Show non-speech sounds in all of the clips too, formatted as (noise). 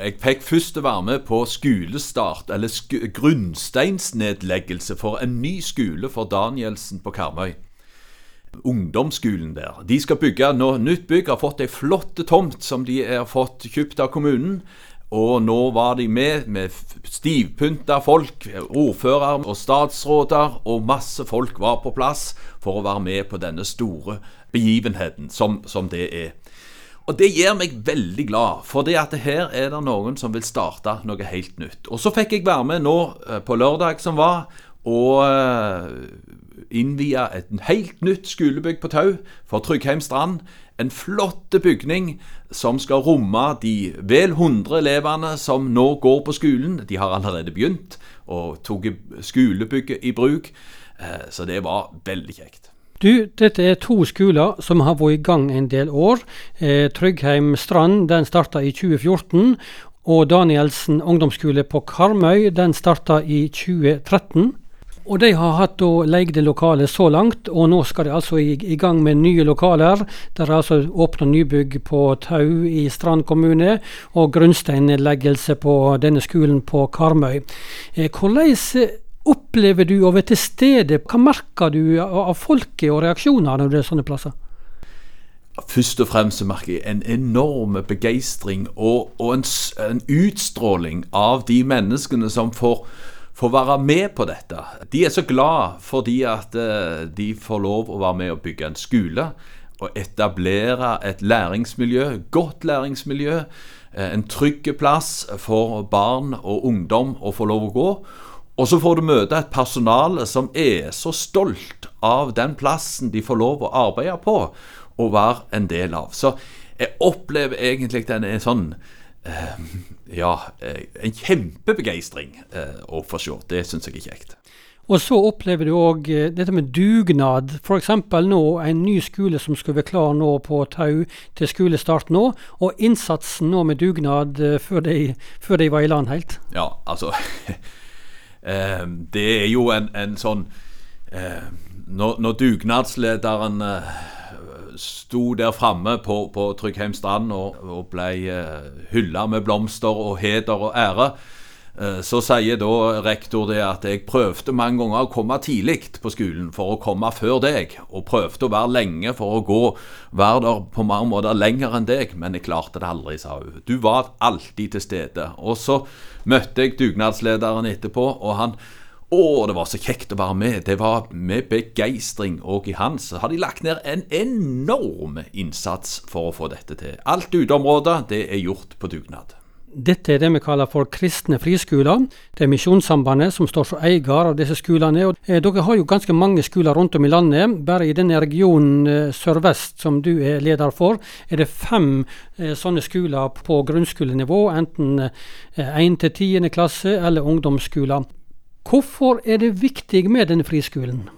Jeg fikk først være med på skolestart, eller sk grunnsteinsnedleggelse for en ny skole for Danielsen på Karmøy. Ungdomsskolen der. De skal bygge nå nytt bygg, har fått ei flott tomt som de har fått kjøpt av kommunen. Og nå var de med med stivpynta folk, ordfører og statsråder, og masse folk var på plass for å være med på denne store begivenheten som, som det er. Og det gjør meg veldig glad, for det at her er det noen som vil starte noe helt nytt. Og så fikk jeg være med nå eh, på lørdag som var, og innvie innvia et helt nytt skolebygg på Tau for Tryggheim strand. En flott bygning som skal romme de vel 100 elevene som nå går på skolen. De har allerede begynt og tok skolebygget i bruk, eh, så det var veldig kjekt. Du, dette er to skoler som har vært i gang en del år. Eh, Tryggheim Strand den starta i 2014. Og Danielsen ungdomsskole på Karmøy den starta i 2013. Og de har hatt leide lokaler så langt, og nå skal de altså i, i gang med nye lokaler. Det er altså åpna nybygg på Tau i Strand kommune, og grunnsteinnleggelse på denne skolen på Karmøy. Eh, hvordan opplever du å være til stede? Hva merker du av folket og reaksjoner når du er sånne plasser? Først og fremst merker jeg en enorm begeistring og, og en, en, utstråling av de menneskene som får, får, være med på dette. De er så glad fordi at uh, de får lov å være med og bygge en skole. Og etablere et læringsmiljø, godt læringsmiljø. Uh, en trygg plass for barn og ungdom å få lov å gå. Og så får du møte et personale som er så stolt av den plassen de får lov å arbeide på og være en del av. Så jeg opplever egentlig den er sånn eh, Ja, eh, en kjempebegeistring eh, å få se. Det syns jeg er kjekt. Og så opplever du òg dette med dugnad. F.eks. nå en ny skole som skulle være klar nå på Tau til skolestart nå. Og innsatsen nå med dugnad før de, før de var i land helt. Ja, altså (laughs) eh, det er jo en, en sånn eh, når, når, dugnadslederen eh, sto der framme på, på Tryggheim strand og, og ble eh, hylla med blomster og heder og ære, så sier da rektor det at jeg prøvde mange ganger å komme tidlig på skolen for å komme før deg, og prøvde å være lenge for å gå, være der på mange måter lenger enn deg, men jeg klarte det aldri, sa hun. Du var alltid til stede. Og så møtte jeg dugnadslederen etterpå, og han å, det var så kjekt å være med. Det var med begeistring. Og i hans har de lagt ned en enorm innsats for å få dette til. Alt uteområdet, det er gjort på dugnad. Dette er det vi kaller for kristne friskoler. Det er Misjonssambandet som står som eier av disse skolene. Og, eh, dere har jo ganske mange skoler rundt om i landet. Bare i denne regionen eh, sørvest som du er leder for, er det fem eh, sånne skoler på grunnskolenivå. Enten én til tiende klasse eller ungdomsskoler. Hvorfor er det viktig med denne friskolen?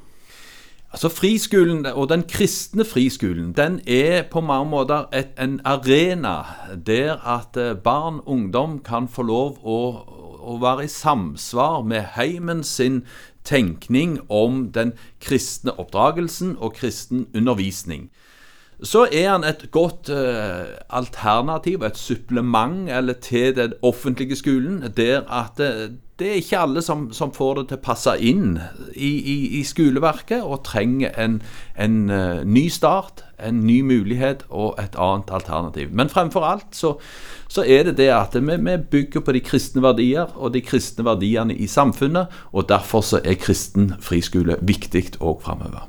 Altså Friskolen, og den kristne friskolen, den er på mange måter et, en arena der at eh, barn ungdom kan få lov å, å være i samsvar med heimen sin tenkning om den kristne oppdragelsen og kristen undervisning. Så er han et godt uh, alternativ, et supplement eller til den offentlige skolen, der at uh, det er ikke alle som, som, får det til å passe inn i, i, i skoleverket, og trenger en, en uh, ny start, en ny mulighet og et annet alternativ. Men fremfor alt så, så er det det at vi, vi, bygger på de kristne verdier og de kristne verdiene i samfunnet, og derfor så er kristen friskole viktig òg framover.